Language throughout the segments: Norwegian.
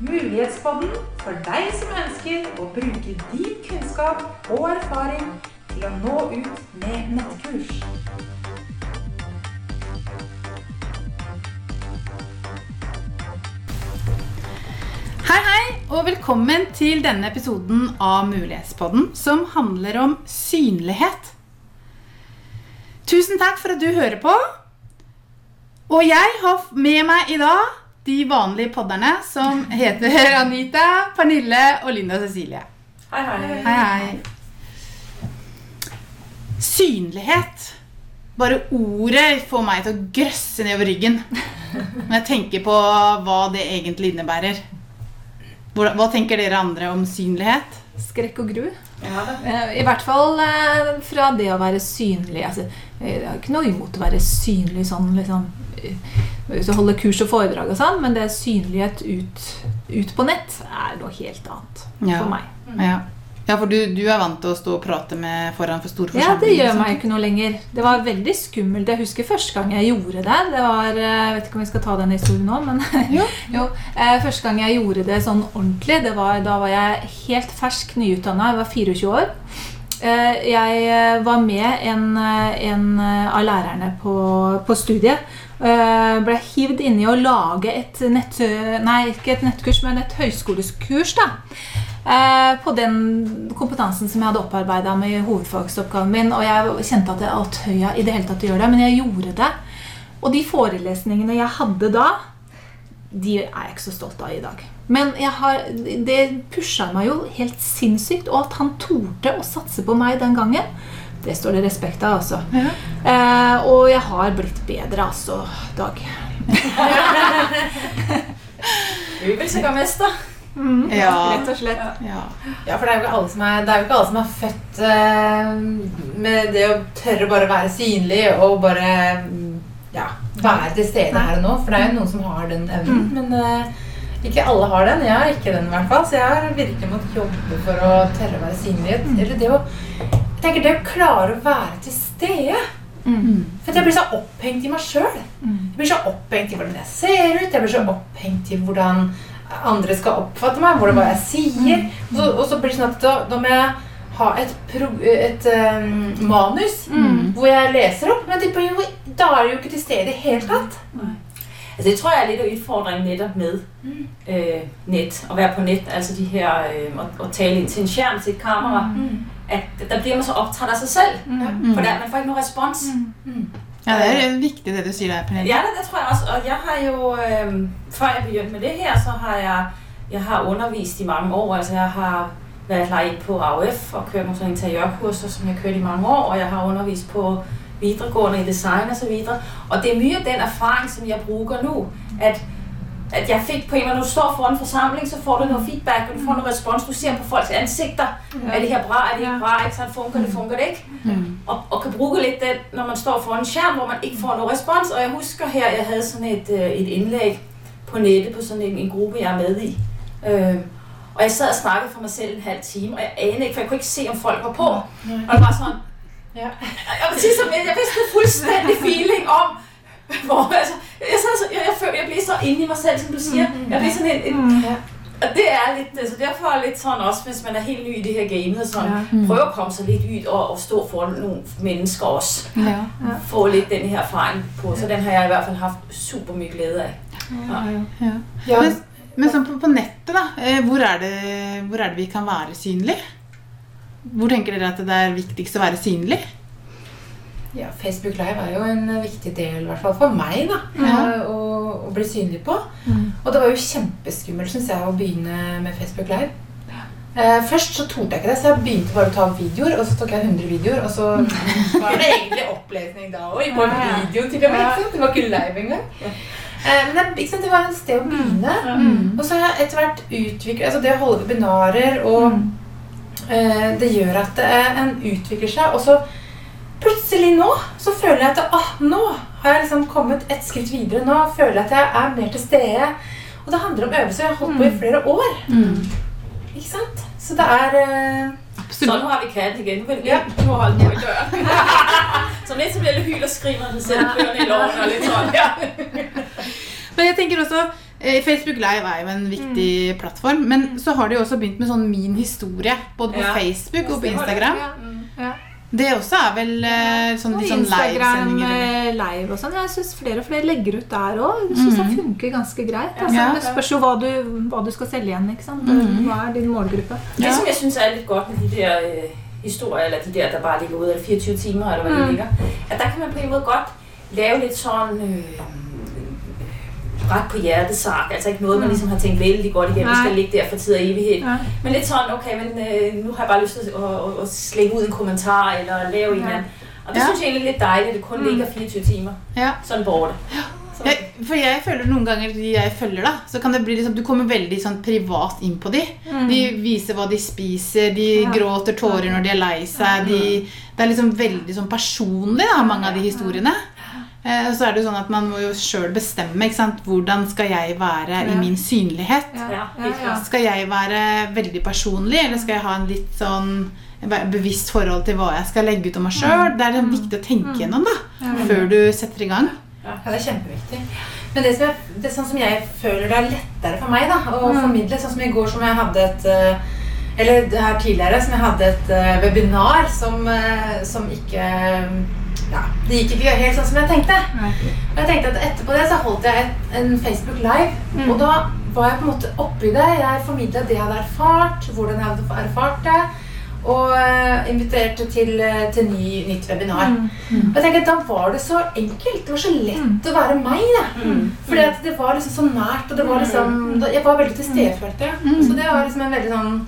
Mulighetspodden for deg som ønsker å bruke din kunnskap og erfaring til å nå ut med nettkurs. Hei, hei, og velkommen til denne episoden av Mulighetspodden, som handler om synlighet. Tusen takk for at du hører på. Og jeg har med meg i dag de vanlige podderne som heter Anita, Pernille og Linda Cecilie. Hei, hei. Hei, hei. Synlighet. Bare ordet får meg til å grøsse nedover ryggen når jeg tenker på hva det egentlig innebærer. Hva, hva tenker dere andre om synlighet? Skrekk og gru. Ja, da. Eh, I hvert fall eh, fra det å være synlig. Altså, jeg har ikke noe imot å være synlig sånn liksom eh, Hvis du holder kurs og foredrag og sånn, men det er synlighet ut, ut på nett er noe helt annet Ja. for meg. Ja, ja for du, du er vant til å stå og prate med foran for store Ja, det gjør meg ikke noe lenger. Det var veldig skummelt. Jeg husker første gang jeg gjorde det. Det var, eh, Jeg vet ikke om vi skal ta den historien nå, men Jo. jo, eh, første gang jeg gjorde det sånn ordentlig, det var, da var jeg helt fersk nyutdanna. Jeg var 24 år. Eh, Jeg eh, var med en, eh, en av lærerne på, på studiet. Ble hivd inn i å lage et nett... Nei, ikke et nettkurs, men et høyskoleskurs. da. På den kompetansen som jeg hadde opparbeida med hovedfagsoppgaven min. Og jeg kjente at jeg høya i det hele tatt å gjøre det, men jeg gjorde det. Og de forelesningene jeg hadde da, de er jeg ikke så stolt av i dag. Men jeg har, det pusha meg jo helt sinnssykt. Og at han torde å satse på meg den gangen, det står det respekt av, altså. Ja. Eh, og jeg har blitt bedre, altså, Dag. Vi vil da. Mm. Ja. Rett og slett. ja. Ja, for det er jo ikke alle som er, det er, jo ikke alle som er født eh, med det å tørre bare være synlig og bare ja, være til stede her og nå. For det er jo noen som har den evnen. Men uh, ikke alle har den. Jeg har ikke den, i hvert fall. Så jeg har virkelig måttet jobbe for å tørre å være synlig. Eller det å jeg tenker det å klare å være til stede. Mm. For jeg blir så opphengt i meg sjøl. Jeg blir så opphengt i hvordan jeg ser ut. Jeg blir så opphengt i hvordan andre skal oppfatte meg, hvordan hva jeg sier. Så, og så blir det sånn at da, da må jeg ha et, pro, et um, manus hvor jeg leser opp. Men det blir jo, da er det jo ikke til stede i det hele tatt. Altså det tror jeg er litt av utfordringen nettopp med øh, nett. Å være på nett. Altså de her øh, å, å tale inn til en skjerm, til et kamera. At der blir man så opptatt av seg selv. Mm. For der, man får ikke noe respons. ja, det er viktig det du sier der, Pernille. Ja, det, det tror jeg også. Og jeg har jo, øh, før jeg begynte med det her, så har jeg, jeg har undervist i mange år. Altså jeg har vært leid på AUF og kørt noen interiørkurser som jeg har kørt i mange år. Og jeg har undervist på videregående i design osv. Og, og det er mye av den erfaring som jeg bruker nå. At, at jeg fikk på en Når du står foran en forsamling, så får du noe feedback og du får noe respons. Du ser på folks ansikter. Er det her bra? Er det ikke bra? Ikke sant? Funker det? Funker det ikke? Og, og kan bruke litt det når man står foran en skjerm hvor man ikke får noe respons. Og jeg husker her jeg hadde sånn et, øh, et innlegg på nettet på sånn en, en gruppe jeg er med i. Øh, og jeg sad og snakket for meg selv en halv time, og jeg anede ikke, for jeg kunne ikke se om folk var på. Og det var sånn Ja. Jeg si jeg, jeg visste fullstendig feeling om hvor, altså, jeg, så, jeg, jeg, jeg blir så inni meg selv, som du sier. Jeg blir sånn en, en, og det er litt, altså Derfor er litt sånn også hvis man er helt ny i det her gamet. Sånn, Prøv å komme seg litt ut og, og stå foran noen mennesker også. Ja. Få litt den her erfaringen på. Så den har jeg i hvert fall hatt supermye glede av. Ja. Ja. Men, men sånn på, på nettet, da. eh, Hvor er, det, hvor er det vi kan være synlig? Hvor tenker dere at det er viktigst å være synlig? Ja, Facebook Live er jo en viktig del, i hvert fall for meg, da, Ja. eh, å, å bli synlig på. Og det var jo kjempeskummelt, syns jeg, å begynne med Facebook Live. Eh, først så torde jeg ikke det, så jeg begynte bare å ta videoer. Og så tok jeg 100 videoer, og så var det egentlig opplesning da òg. På video til og med. Det var ikke live engang. Eh, men det, sant? det var en sted å begynne. Og så har jeg etter hvert utviklet altså Det å holde webinarer og eh, Det gjør at eh, en utvikler seg. Og så plutselig nå så føler jeg at ah, nå har jeg liksom kommet et skritt videre. Nå føler jeg at jeg er mer til stede. Og det handler om øvelser jeg har holdt på i flere år. Ikke sant? Så det er Absolutt. Sånn har vi katten igen. Ja. Nå holder vi på å dø. Sånn litt som lille hyl og skriger, når den selv på og sånn. Ja. Men jeg tenker også eh, Facebook Live er jo en viktig plattform, men så har de jo også begynt med sånn min historie. Både på Ja. Facebook og på Det var det. Instagram. Ja. Det også er vel eh, sånn, litt sånn Instagram livesendinger. eh, live og sånn. Jeg syns flere og flere legger ut der òg. Jeg synes det funker ganske greit. Altså, Ja. Det spørs jo hva du, hva du skal selge igjen. ikke sant? Hva er din målgruppe? Det, som jeg synes er litt godt med de der historier, eller de der, der bare ligger ude, 24 timer, eller hva mm. det ligger, at der kan man på en måte godt lage litt sånn øh, ret på hjertesak. Altså ikke noget, man ligesom har tænkt vældig godt igennem, Nej. skal ligge der for tid og evighed. Ja. Men lidt sådan, okay, men øh, nu har jeg bare lyst til at, at, at, slække ud en kommentar, eller lave en eller anden. Og det Ja. synes jeg egentlig er lidt dejligt, at det kun ligger 24 timer. Ja. Sådan borte. Ja. Jeg, for jeg føler noen ganger de jeg følger, da, så kan det bli liksom, du kommer veldig sånn privat inn på de. De viser hva de spiser, de gråter tårer når de er lei seg. De, det er liksom veldig sånn personlig, da, mange av de historiene. Eh, så er det jo sånn at man må jo sjøl bestemme ikke sant? hvordan skal jeg være i min synlighet. ja, ja. Skal jeg være veldig personlig, eller skal jeg ha en litt sånn bevisst forhold til hva jeg skal legge ut om meg sjøl? Det er det viktig å tenke gjennom da, før du setter i gang. Ja, det er kjempeviktig. Men det som, jeg, det er sånn som jeg føler det er lettere for meg da, å formidle, sånn som i går som jeg hadde et eh, Eller her tidligere som jeg hadde et eh, webinar som, som ikke Ja, det gikk ikke helt sånn som jeg tenkte. Og jeg tenkte at etterpå det så holdt jeg et, en Facebook Live, og da var jeg på en måte oppi det. Jeg formidla det jeg hadde erfart, hvordan jeg hadde erfart det. Og eh, inviterte til, eh, til ny, nytt webinar. Og jeg tenker, Da var det så enkelt. Det var så lett å være meg. da. Fordi at det var liksom så nært. og det var liksom, Jeg var veldig til stede, følte jeg. Så det var liksom en veldig sånn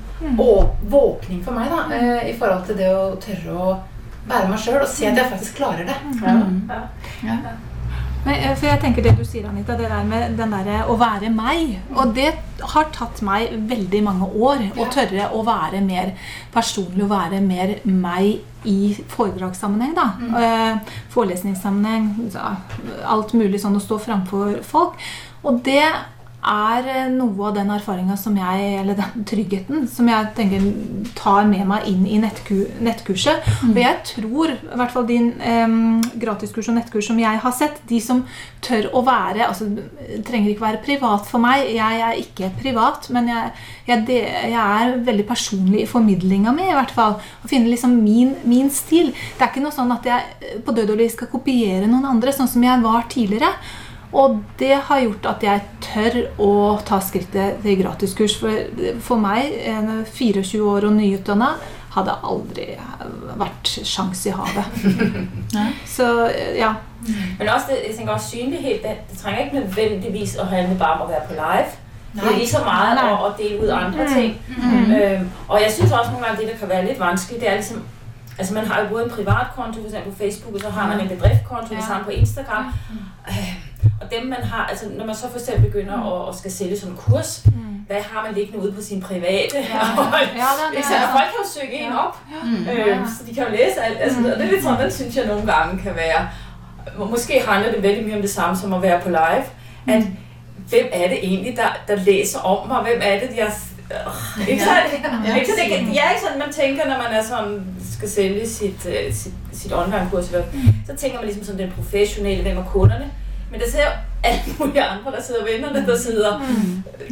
våkning for meg da, eh, i forhold til det å tørre å være meg sjøl og se at jeg faktisk klarer det. Ja. Men, eh, for jeg tenker det du sier, Anita, det der med den der, å være meg. Og det har tatt meg veldig mange år å tørre å være mer personlig, å være mer meg i foredragssammenheng. da. mm. Forelesningssammenheng, alt mulig sånn å stå framfor folk. Og det er eh, noe av den erfaringa som jeg, eller den tryggheten som jeg tenker tar med meg inn i nettku, nettkurset. Og jeg tror, i hvert fall din em, gratiskurs og nettkurs som jeg har sett, de som tør å være altså det trenger ikke være privat for meg. Jeg er ikke privat, men jeg, jeg, det, jeg er veldig personlig i formidlinga mi, i hvert fall. Å finne liksom min, min stil. Det er ikke noe sånn at jeg eh, på død og liv skal kopiere noen andre, sånn som jeg var tidligere. Og det har gjort at jeg tør å ta skrittet til gratiskurs. For, for meg, en 24 år og nyutdanna, hadde aldri vært sjans i havet. Så ja. Men også det, jeg tenker også synlighet. det, det trenger ikke nødvendigvis å handle bare om å være på live. Det er lige så mye å, at dele ut andre ting. Øhm, og jeg synes også noen ganger det der kan være litt vanskelig, det er liksom altså man har jo både en privatkonto, eksempel på Facebook, og så har man en bedriftskonto, det Ja. samme på Instagram. Øh, og dem man har, altså når man så for eksempel begynder at, at skal sælge sådan en kurs, hvad har man liggende ude på sin private? Ja, det Ikke er sant? det. Folk kan jo søge en op, øh, så de kan jo læse alt. Altså, og det er lidt sådan, den synes jeg nogle gange kan være. Måske handler det veldig mye om det samme som at være på live. At hvem er det egentlig, der, der læser om mig? Hvem er det, jeg... Øh, ikke sant? Ja. Ikke det, det er ikke sådan, man tænker, når man er sådan, skal sælge sit, øh, sit, sit online-kurs. eller. Så tænker man ligesom sådan den professionelle, hvem er kunderne. Men det ser jo alle mulige andre, der sidder vennerne, der sidder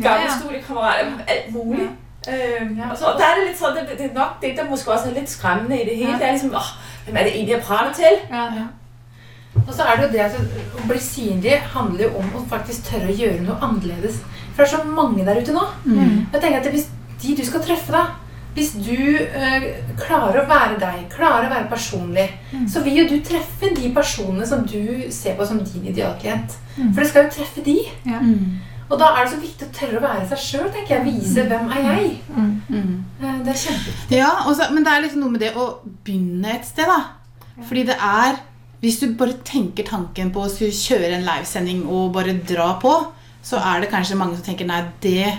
gamle Ja, ja. studiekammerater, alt muligt. Øhm, og, så, og der er det lidt sådan, det, det er nok det, der måske også er lidt skræmmende i det hele. Det er ligesom, åh, hvem er det egentlig, jeg prater til? Ja. Og så er det jo det at å bli synlig handler jo om å faktisk tørre å gjøre noe annerledes. For det er så mange der ute nå. Mm. jeg tenker at Hvis de du skal treffe, da hvis du øh, klarer å være deg, klarer å være personlig, så vil jo du treffe de personene som du ser på som din idealklient. For det skal jo treffe de. Ja. Og da er det så viktig å tørre å være seg sjøl. Vise hvem er jeg. Mm. Eh, Det er kjempeviktig. Ja, også, men det er liksom noe med det å begynne et sted, da. Fordi det er Hvis du bare tenker tanken på å skulle kjøre en livesending og bare dra på, så er det kanskje mange som tenker nei, det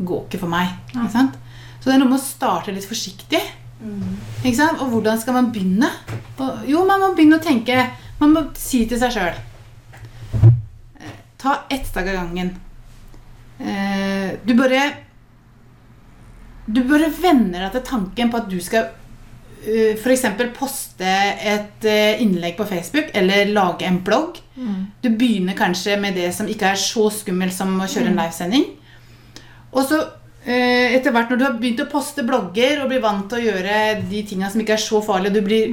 går ikke for meg. Ikke sant? Så det er noe med å starte litt forsiktig. Ikke sant? Og hvordan skal man begynne? Og, jo, man må begynne å tenke Man må si til seg sjøl Ta ett dag av gangen. Eh, du bare Du bare venner deg til tanken på at du skal uh, f.eks. poste et eh, innlegg på Facebook eller lage en blogg. Du begynner kanskje med det som ikke er så skummelt som å kjøre en livesending. Og så eh, etter hvert når du har begynt å poste blogger og blir vant til å gjøre de tingene som ikke er så farlige, og du blir,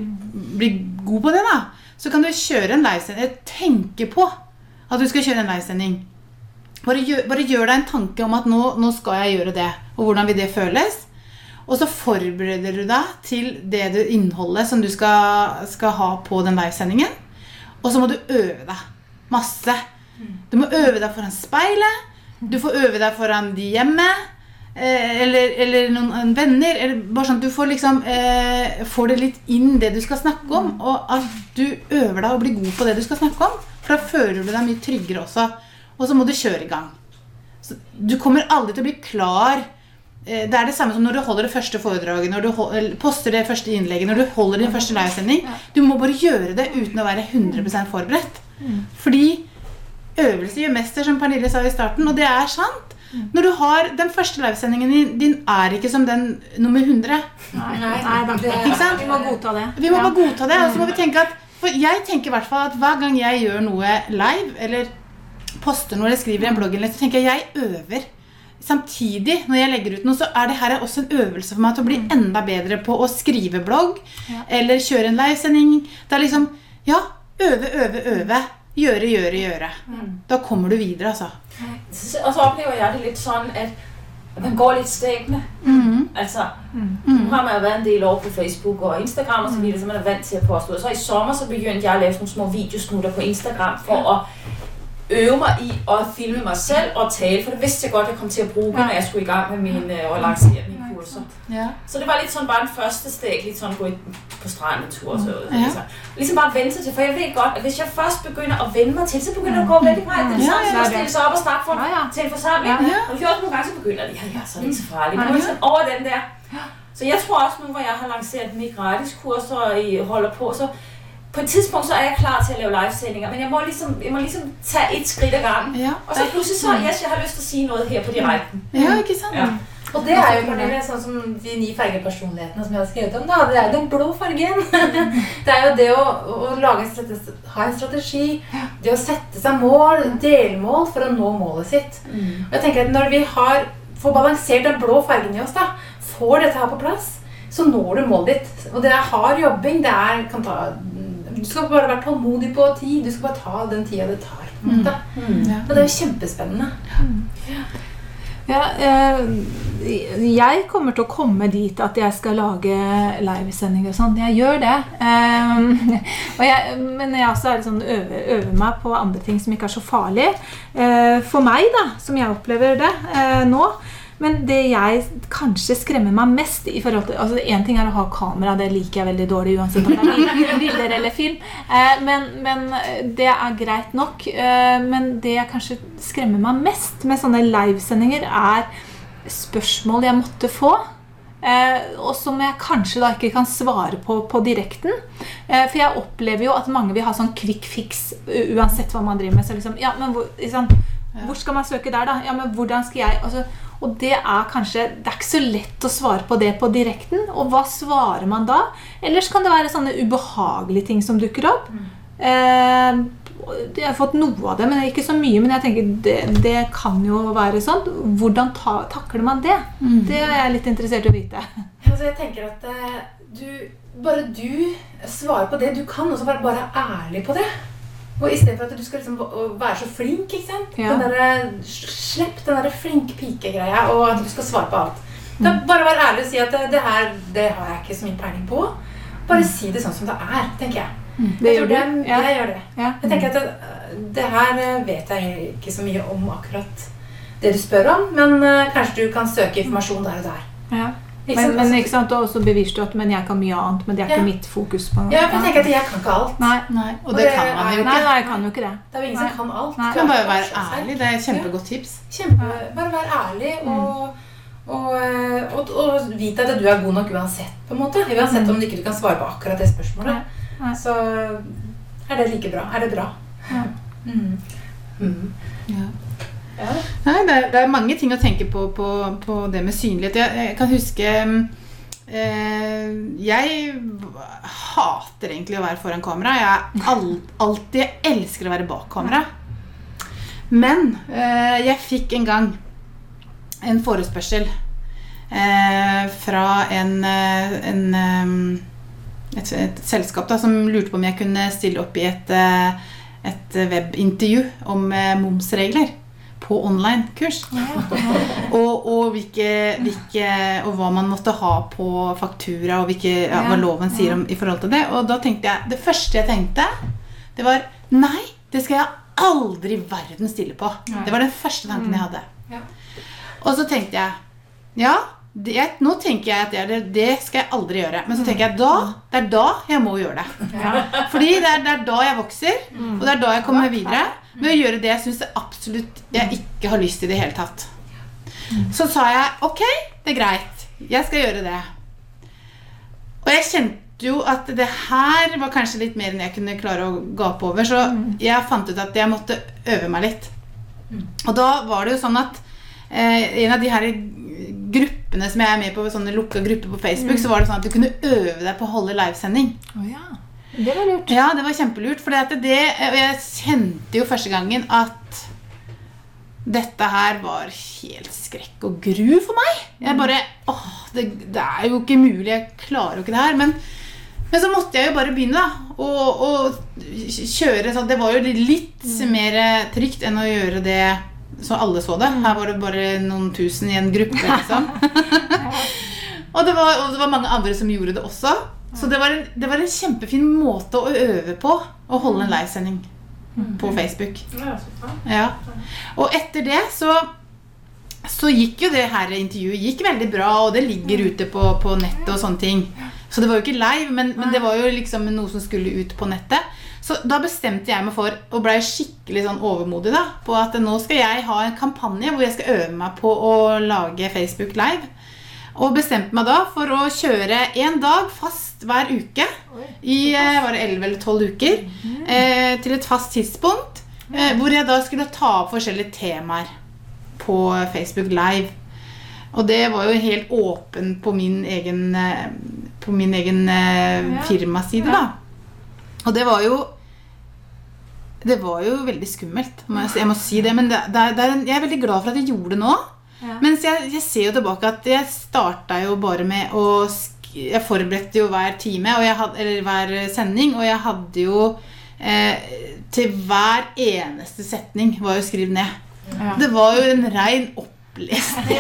blir god på det, da, så kan du kjøre en livesending. Tenke på at du skal kjøre en livesending. Bare gjør, bare gjør deg en tanke om at nå, nå skal jeg gjøre det, og hvordan vil det føles. Og så forbereder du deg til det du, innholdet som du skal, skal ha på den livesendingen. Og så må du øve deg masse. Du må øve deg foran speilet. Du får øve deg foran de hjemme. Eh, Eller, eller noen venner. Eller bare sånn at du får liksom eh, får det litt inn det du skal snakke om. Og at du øver deg og blir god på det du skal snakke om. For da føler du deg mye tryggere også. Og så må du kjøre i gang. Så du kommer aldri til å bli klar eh, Det er det samme som når du holder det første foredraget, når du holder, poster det første innlegget, når du holder din første livesending. Du må bare gjøre det uten å være 100 forberedt. Fordi øvelse gjør mester, som Pernille sa i starten, og det er sant. Når du har Den første livesendingen din, din er ikke som den nummer 100. Nei, nei nei det. Vi må godta det. Vi må Ja. bare godta det. Og så må vi tenke at For jeg tenker i hvert fall at hver gang jeg gjør noe live, eller poster noe eller skriver en blogg, så tenker jeg jeg øver. Samtidig, når jeg legger ut noe, så er det her også en øvelse for meg til å bli enda bedre på å skrive blogg eller kjøre en livesending. Det er liksom Ja, øve, øve, øve. Gjøre, gjøre, gjøre. Da kommer du videre, altså. Og så oplever jeg det litt sånn at man går litt stegende. Mhm. Altså, nu har man jo været en del over på Facebook og Instagram og så videre, så man er vant til at poste Og Så i sommer så begyndte jeg at lave sådan små videosnutter på Instagram for at øve mig i at filme mig selv og tale, for det vidste jeg godt, jeg kom til at bruge, når jeg skulle i gang med min og lancere mine kurser. Ja. Så det var litt sånn bare en første steg, litt sånn gå på stranden en tur og så Ja. liksom. liksom bare vente til, for jeg vet godt, at hvis jeg først begynder at vende meg til, så begynder det å gå veldig greit. Det er at ja. stille sig op og snakke for, Ja, ja. til en forsamling. Ja. Og gjort ganger gange, så begynder de, ja, ja, så er det ikke så farlig. Er det sådan over den der. Så jeg tror også nå hvor jeg har lanceret mine gratis kurs og I holder på, så på et tidspunkt så er jeg klar til at lave livesendinger, men jeg må liksom, jeg må liksom tage et skridt av gangen. Ja. Og så plutselig så, yes, jeg har lyst til å si noe her på direkten. ja, ikke sant? Ja. Og det er jo Pernille, sånn som de ni fargepersonlighetene som jeg har skrevet om. da, Det er jo den blå fargen. Det er jo det å, å lage ha en strategi, det å sette seg mål, delmål, for å nå målet sitt. Og jeg tenker at Når vi har får balansert den blå fargen i oss, da, får dette her på plass, så når du målet ditt. Og det er hard jobbing. det er, kan ta, Du skal bare være tålmodig på tid. Du skal bare ta den tida det tar. på en måte. Ja. Og det er jo kjempespennende. Ja, eh, jeg kommer til å komme dit at jeg skal lage livesendinger og sånn. Jeg gjør det. Eh, jeg, men jeg også er sånn øver, øver meg på andre ting som ikke er så farlig. Eh, for meg, da, som jeg opplever det nå. Men det jeg kanskje skremmer meg mest i forhold til altså Én ting er å ha kamera, det liker jeg veldig dårlig uansett om det er bilder eller film. Eh, men, men det er greit nok. Eh, men det jeg kanskje skremmer meg mest med sånne livesendinger, er spørsmål jeg måtte få. Eh, og som jeg kanskje da ikke kan svare på på direkten. Eh, for jeg opplever jo at mange vil ha sånn quick fix uansett hva man driver med. Så liksom, ja, men hvor, liksom? Hvor skal man søke der, da? Ja, men hvordan skal jeg altså, Og det er kanskje Det er ikke så lett å svare på det på direkten. Og hva svarer man da? Ellers kan det være sånne ubehagelige ting som dukker opp. Eh, jeg har fått noe av det, men ikke så mye. Men jeg tenker det, det kan jo være sånn. Hvordan ta, takler man det? Det er jeg litt interessert i å vite. Altså, jeg tenker at eh, du, bare du svarer på det du kan, og så bare, bare ærlig på det. Og i stedet for at du skal liksom være så flink, ikke sant? Ja. Den der, slipp den der flink pike-greia, og at du skal svare på alt. Da, bare vær ærlig og si at det, det her det har jeg ikke så mye peiling på. Bare si det sånn som det er, tenker jeg. Det jeg gjør tror du? det, Ja. Jeg gjør det. Ja. Jeg tenker at det, det her eh, vet jeg ikke så mye om akkurat det du spør om, men eh, kanskje du kan søke informasjon der og der. Ja. Ikke Men, men ikke sant, og så beviser du at men jeg kan mye annet, men det er ikke Ja. mitt fokus på Ja, for jeg tenker at jeg kan ikke alt. Nei, Nei, og Og det det kan man jo ikke. nei, ikke. nei, jeg kan jo ikke det. Det er jo ingen Nei. som kan alt. Nei. Du kan bare være ærlig. Det er et kjempegodt tips. Kjempe, bare være ærlig og, og, eh, og, og vite at du er god nok uansett. på en måte. Uansett om du ikke kan svare på akkurat det spørsmålet. Nei. Nei. Så er det like bra. Er det bra. Ja. Mm. Mm. Ja. Ja. Nei, det er, det er mange ting å tenke på på, på det med synlighet. Jeg, jeg kan huske eh, Jeg hater egentlig å være foran kamera. Jeg all, alltid elsker å være bak kamera. Men eh, jeg fikk en gang en forespørsel eh, fra en, eh, en eh, et, et selskap da, som lurte på om jeg kunne stille opp i et, eh, et webintervju om momsregler på online-kurs. og, og, hvilke, hvilke, og hva man måtte ha på faktura, og hvilke, ja, hva loven sier om, i forhold til det. Og da tenkte jeg, det første jeg tenkte, det var Nei, det skal jeg aldri i verden stille på. Det var den første tanken jeg hadde. Ja. Og så tenkte jeg Ja, det, jeg, nå tenker jeg at det, det, skal jeg aldri gjøre. Men så tenker jeg da, det er da jeg må gjøre det. Fordi det er, det er da jeg vokser, og det er da jeg kommer videre. Med å gjøre det jeg syns absolutt jeg ikke har lyst til i det hele tatt. Så sa jeg ok, det er greit. Jeg skal gjøre det. Og jeg kjente jo at det her var kanskje litt mer enn jeg kunne klare å gape over, så jeg fant ut at jeg måtte øve meg litt. Og da var det jo sånn at eh, en av de her gruppene som jeg er med på, sånne lukka grupper på Facebook, så var det sånn at du kunne øve deg på å holde livesending. Oh, ja. Det var lurt. Ja, det var kjempelurt. For jeg kjente jo første gangen at dette her var helt skrekk og gru for meg. Jeg bare åh, det, det er jo ikke mulig. Jeg klarer jo ikke det her. Men, men så måtte jeg jo bare begynne, da. Og, og kjøre sånn Det var jo litt mer trygt enn å gjøre det så alle så det. Her var det bare noen tusen i en gruppe, liksom. og, det var, og det var mange andre som gjorde det også. Så det var, en, det var en kjempefin måte å øve på å holde en livesending på Facebook. Ja. Og etter det så så gikk jo det her intervjuet gikk veldig bra, og det ligger ute på, på nettet og sånne ting. Så det var jo ikke live, men, men det var jo liksom noe som skulle ut på nettet. Så da bestemte jeg meg for, og blei skikkelig sånn overmodig, da, på at nå skal jeg ha en kampanje hvor jeg skal øve meg på å lage Facebook Live. Og bestemte meg da for å kjøre en dag fast hver uke i eh, var det 11 eller 12 uker. Eh, til et fast tidspunkt. Eh, hvor jeg da skulle ta opp forskjellige temaer på Facebook Live. Og det var jo helt åpen på min egen, eh, på min egen eh, firmaside, da. Og det var jo Det var jo veldig skummelt, må jeg, jeg må si det. Men det, det er, det er en, jeg er veldig glad for at jeg gjorde det nå. Ja. Mens jeg, jeg ser jo tilbake at jeg starta jo bare med å Jeg forberedte jo hver time, had, eller hver sending, og jeg hadde jo eh, Til hver eneste setning var jo skrevet ned. Ja. Det var jo en rein opplesning.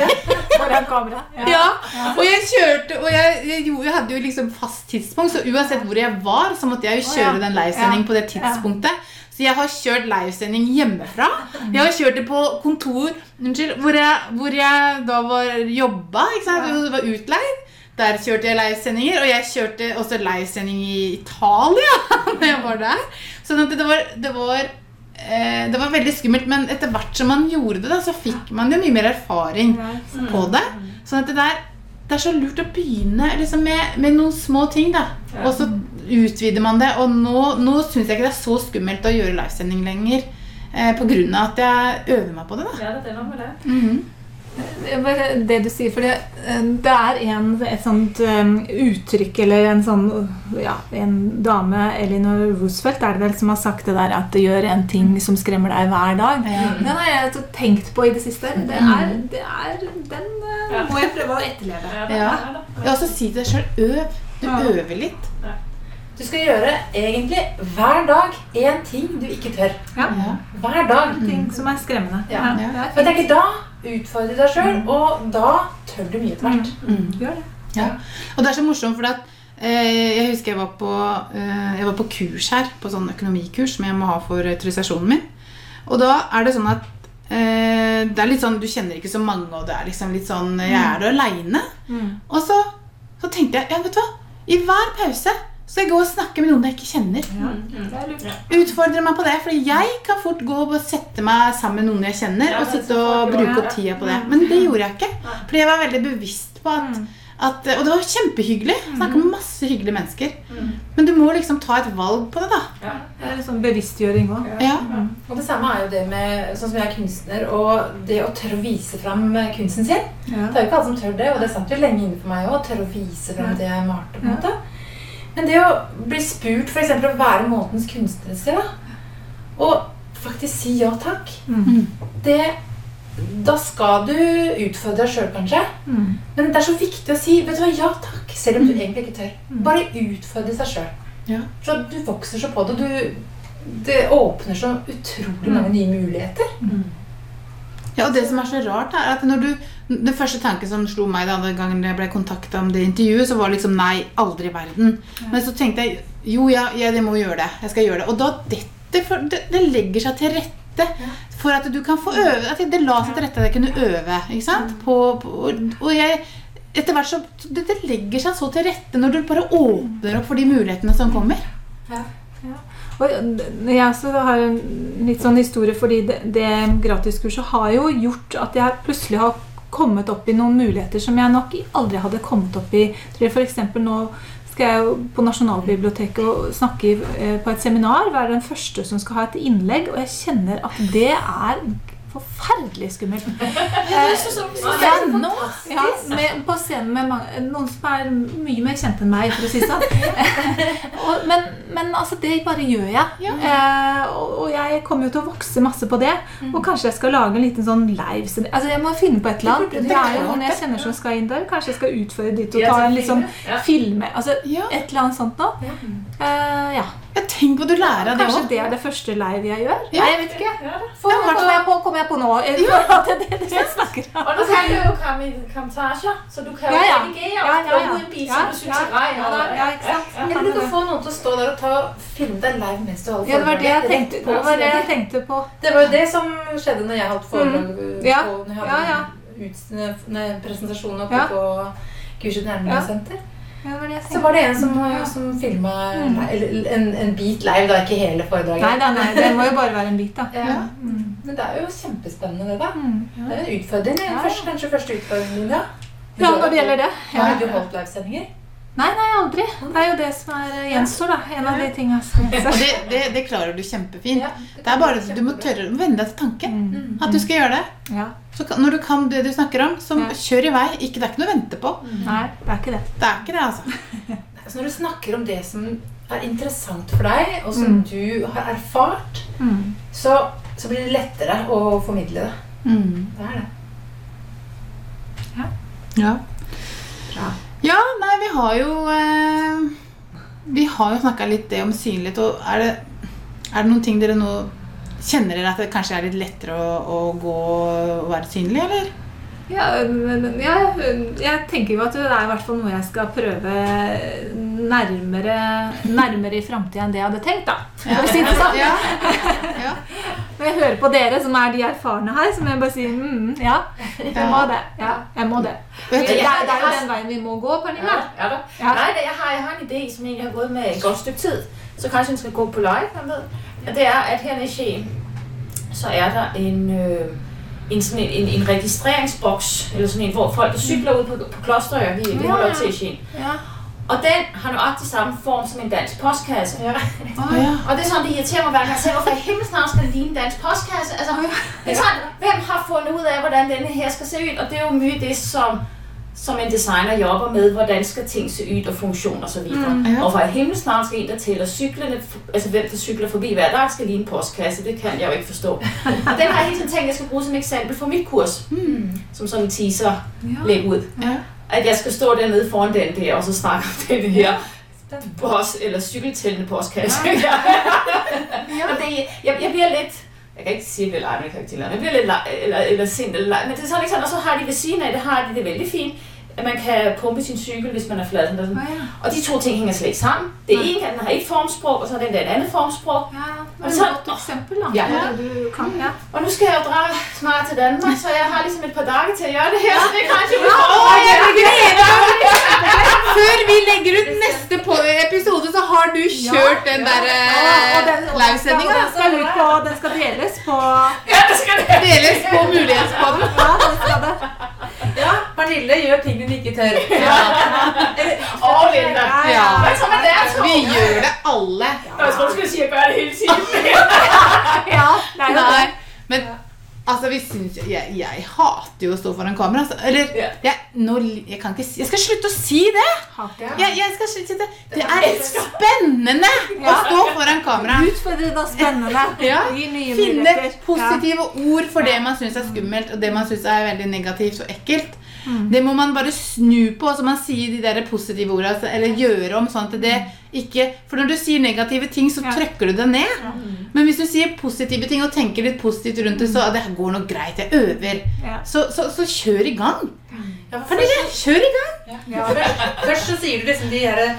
Foran kamera. Ja, og jeg kjørte Og jeg, jeg, jeg hadde jo liksom fast tidspunkt, så uansett hvor jeg var, så måtte jeg jo kjøre den livesendingen på det tidspunktet. Så jeg har kjørt livesending hjemmefra. Jeg har kjørt det på kontor unnskyld, hvor, jeg, hvor jeg da var jobba. ikke sant? jeg var utleid. Der kjørte jeg livesendinger, og jeg kjørte også livesending i Italia. når jeg var der. Sånn at det var, det var eh, det var veldig skummelt, men etter hvert som man gjorde det, da, så fikk man jo mye mer erfaring på det. Sånn at det der det er så lurt å begynne liksom med, med noen små ting, da. Og så utvider man det. Og nå, nå syns jeg ikke det er så skummelt å gjøre livesending lenger. Eh, av at jeg øver meg på det. da. Ja, det er noe med det. Mm bare det du sier, for det, det er en, et sånt um, uttrykk eller en sånn ja, En dame, Elinor Roosevelt, er det vel, som har sagt det der at det gjør en ting som skremmer deg hver dag. Ja. Den har jeg så tenkt på i det siste. Det er, det er, den uh, må jeg prøve å etterleve. Ja, det Ja. si det. Og så si deg sjøl øv. Du øver litt. Du skal gjøre egentlig hver dag én ting du ikke tør. Ja. Hver dag. Ting som er skremmende. Ja. Ja. For jeg tenker Da utfordrer du deg sjøl, og da tør du mye etter hvert. Mm. Gjør det. Ja. Og det er så morsomt, for at eh, jeg husker jeg var, på, eh, jeg var på kurs her, på sånn økonomikurs som jeg må ha for autorisasjonen min. Og da er det sånn at eh, det er litt sånn, Du kjenner ikke så mange, og det er liksom litt sånn Jeg er der aleine. Mm. Og så, så tenkte jeg ja, vet du hva? I hver pause så jeg går og snakke med noen jeg ikke kjenner. Mm, mm. Det er lurt. Utfordre meg på det, for jeg kan fort gå og sette meg sammen med noen jeg kjenner, Ja, og sitte og bruke opp tida på det. Men det gjorde jeg ikke. Fordi jeg var veldig bevisst på at, Mm. at Og det var kjempehyggelig. Snakka med masse hyggelige mennesker. Mm. Men du må liksom ta et valg på det, da. Det er sånn bevisstgjøring òg. Ja. Og det samme er jo det med sånn som jeg er kunstner, og det å tørre å vise fram kunsten sin. Det er jo ikke alle som tør det, og det satt jo lenge inne for meg òg. Tørre å vise fram det jeg malte. på en måte. Men det å bli spurt eksempel, å være månedens kunstner, da, og faktisk si ja takk, Mm. det, da skal du utfordre deg sjøl, kanskje. Mm. Men det er så viktig å si vet du hva, ja takk, selv om du egentlig ikke tør. Mm. Bare utfordre seg sjøl. Ja. For du vokser så på det. Du, det åpner så utrolig mange nye muligheter. Ja, og det som er så rart, er at når du Den første tanken som slo meg da gangen jeg ble kontakta om det intervjuet, så var liksom nei, aldri i verden. Men så tenkte jeg jo, ja, jeg må gjøre det. Jeg skal gjøre det. Og da dette, det, det legger seg til rette for at du kan få øve. At det la seg til rette at jeg kunne øve. Ikke sant? På, på, og jeg etter hvert så det, det legger seg så til rette når du bare åpner opp for de mulighetene som kommer. Ja. Og jeg også har en litt sånn historie, fordi det, det gratiskurset har jo gjort at jeg plutselig har kommet opp i noen muligheter som jeg nok aldri hadde kommet opp i. F.eks. nå skal jeg jo på Nasjonalbiblioteket og snakke eh, på et seminar. Være den første som skal ha et innlegg. Og jeg kjenner at det er forferdelig skummelt. Eh, ja, nå, ja, med, på scenen med mange, noen som er mye mer kjent enn meg, for å si det sånn. og, men, men altså, det bare gjør jeg. Eh, og, og jeg kommer jo til å vokse masse på det. Og kanskje jeg skal lage en liten sånn live Altså, Jeg må finne på et eller annet. Det er jo noen jeg kjenner som skal inn der. Kanskje jeg skal utføre dit og ta en liksom filme. Altså, et eller annet sånt noe. Eh, ja. Ja, tenk hva du lærer av det Kanskje det er det første live jeg gjør? Ja. Nei, jeg vet ikke. Ja. For, kommer, jeg på, kommer jeg på nå. Ja. Det, til det jeg snakker om. Og nå kan du jo komme i kommentarer, så du kan jo Ja, ja. redigere Ja, ja, ja. en bit som du er grei. ja, ja? Eller du kan få noen til å stå der og ta, filme deg live mens du holder Ja, det var det jeg tenkte på. Det var det jeg tenkte på. Det var jo det som skjedde når jeg holdt foredrag Mm. Ja. på når jeg Ja, hadde ja. ut- nei, presentasjonen oppe Ja. på Kurset Nærmesenter. Ja, Så var det en som, som filma Mm. en, en bit live, da, ikke hele foredraget. Nei, da, nei, det må jo bare være en bit, da. Ja. Mm. Men det er jo kjempespennende, det, da. Mm. Det er en utfordring. Ja. Første, kanskje første utfordringen din, ja. Ja, når det gjelder det. Ja. Har du holdt livesendinger? Nei, nei, aldri. Det er jo det som er eh, gjenstår, da. En av de tinga som gjenstår. det, det, det klarer du kjempefint. Ja, Det er bare at du må tørre å venne deg til tanken. Mm. At du skal gjøre det. Ja. Så når du kan det du snakker om, så Ja. kjør i vei. Ikke, det er ikke noe å vente på. Nei, det er ikke det. Det er ikke det, altså. Så når du snakker om det som er interessant for deg, og som Mm. du har erfart, Mm. så, så blir det lettere å formidle det. Mm. Det er det. Ja. Bra. Ja, nei, vi har jo eh, Vi har jo snakka litt det om synlighet, og er det, er det noen ting dere nå Kjenner dere at det kanskje er litt lettere å, å gå og være synlig, eller? Ja, ja, jeg tenker jo at det er i hvert fall noe jeg skal prøve nærmere, nærmere i framtida enn det jeg hadde tenkt. da. For å si det sånn. Ja. Når jeg hører på dere, som er de erfarne her, så må jeg bare si mm, ja, jeg må det. Ja, jeg må det. Det, Vet er, det er jo den veien vi må gå, Pernille. Ja, ja, da. Ja. Nei, jeg har, jeg har en idé, som egentlig har gått med et godt stykke tid. Så kanskje den skal gå på live, hvem ved. Det er, at her i Skien, så er der en, øh, en, sådan en, en, en registreringsboks, eller sådan en, hvor folk der cykler ud på, på Klosterøya. vi, vi holder til i Skien. Ja. Og den har nøjagtig samme form som en dansk postkasse. Ja. Og det er sånn, det irriterer meg hver gang. Jeg ser, hvorfor i himlens navn skal det ligne en dansk postkasse? Altså, det er sånn, hvem har funnet ut av, hvordan denne her skal se ut? Og det er jo mye det, som, som en designer jobber med, hvordan skal ting se ut, og funksjon og. Mm, ja. Og for i himlens navn skal en, der tæller cyklerne, altså hvem der cykler forbi hver dag, skal ligne en postkasse. Det kan jeg jo ikke forstå. og den har jeg hele tiden tænkt, jeg skal bruke som eksempel for mit kurs. Mm. Som sådan en teaser Ja. læg ud. Ja. At jeg skal stå dernede foran den der, og så snakke om den her boss, eller cykeltællende postkasse. Ja. Og det, jeg, jeg bliver lidt, jeg kan ikke sige, at det er med karakterer, jeg bliver lidt lej, eller, eller sint, eller lej, men det er sådan ikke sådan, og så har de ved siden af, det har de det veldig fint, at man kan pumpe sin cykel, hvis man er flad. Sådan. oh, ja. Og de to ting hænger slet ikke sammen. Det er en, at den har et formsprog, og så er den der et andet formsprog. Ja, det Og er så- et godt eksempel da, Ja. du kan. Ja. Og nu skal jeg jo dreje snart til Danmark, så jeg har ligesom et par dage til at gøre det her, så det er kanskje vi får meg! Før vi legger ut neste episode, så har du kjørt den der Og den, eh, og livesendinga. den, skal ut på, den skal deles på Ja, det skal. Deles på Mulighetspodden. Ja, den skal det. Pernille gjør ting hun ikke tør. Ja. Og Linda. Ja. Men så det, så. Vi gjør det alle. Ja. Jeg trodde du ja. Nei, Nei. Men altså, vi syns jeg, jeg hater jo å stå foran kamera. Altså. Eller jeg, nå, jeg, kan ikke Jeg skal slutte å si det! Jeg, jeg skal slutte det. det er spennende å stå foran kamera. Utfordrende og spennende. Ja. Finne positive ord for det man syns er skummelt, og det man syns er veldig negativt og ekkelt. Det må man bare snu på, så man sier de der positive ordene, altså, eller gjøre om sånn at det ikke For når du sier negative ting, så Ja. trykker du det ned. Men hvis du sier positive ting og tenker litt positivt rundt det, så det går nok greit. Jeg øver. Ja. Så, så, så kjør i gang. Ja, for det, kjør i gang! Ja, først, så sier du liksom de eh,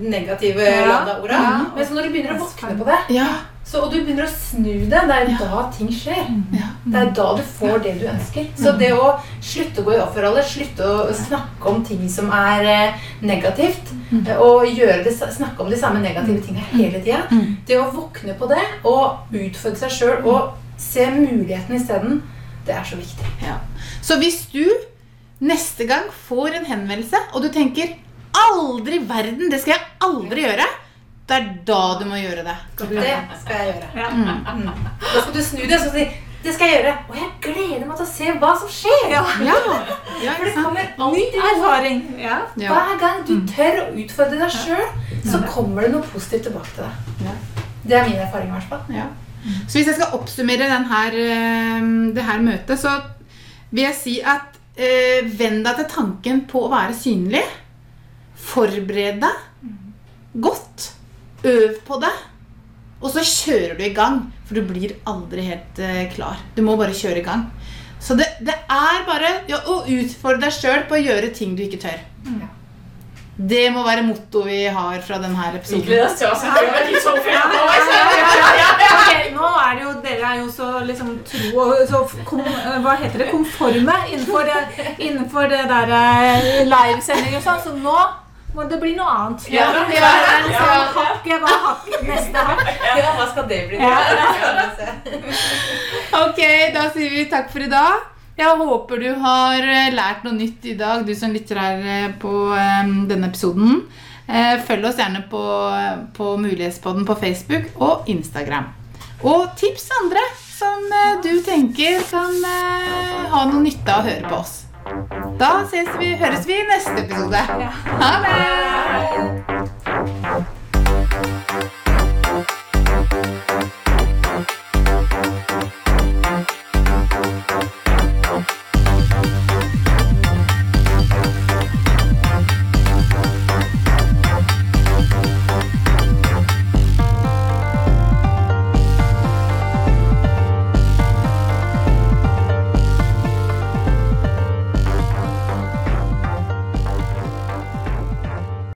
negative Ja. ladda orda. Ja. Men så når du begynner å våkne på det, Ja. så, og du begynner å snu det, det er da ting skjer. ja. Det er da du får det du ønsker. Så det å slutte å gå i offerrolle, slutte å snakke om ting som er eh, negativt, eh, og gjøre det, snakke om de samme negative tingene hele tida, det å våkne på det og utfordre seg sjøl og se mulighetene isteden, det er så viktig. Ja. Så hvis du neste gang får en henvendelse, og du tenker 'aldri i verden, det skal jeg aldri gjøre', det er da du må gjøre det. Det skal jeg gjøre. Ja. Mm. Da skal du snu deg og si det skal jeg gjøre. Og jeg gleder meg til å se hva som skjer. Ja. Ja, ja For det kommer Ny alltid noe. erfaring. Ja. Ja. Hver gang du tør å utfordre deg sjøl, så kommer det noe positivt tilbake til deg. Ja. Det er min erfaring. i hvert fall. Ja. Så hvis jeg skal oppsummere den her, eh, det her møtet, så vil jeg si at eh, venn deg til tanken på å være synlig. Forbered deg godt. Øv på det. Og så kjører du i gang, for du blir aldri helt eh, klar. Du må bare kjøre i gang. Så det, det er bare ja, å utfordre deg sjøl på å gjøre ting du ikke tør. Det må være mottoet vi har fra denne Vi episoden. til nå er det jo, Dere er jo så liksom tro og så kom, Hva heter det? Konforme innenfor det, innenfor det der eh, livesending og sånn, så nå må det bli noe annet. Ja, ja, ja, det ja. liksom hakk, hva hakket, neste hakk? Ja, hva skal det bli? Ja. Ok, da sier vi takk for i dag. Jeg håper du har eh, lært noe nytt i dag, du som lytter her eh, på eh, denne episoden. Eh, Følg oss gjerne på, på Mulighetspodden på Facebook og Instagram. Og tips andre som du tenker kan ha noe nytte av å høre på oss. Da vi, høres vi i neste episode. Ha det!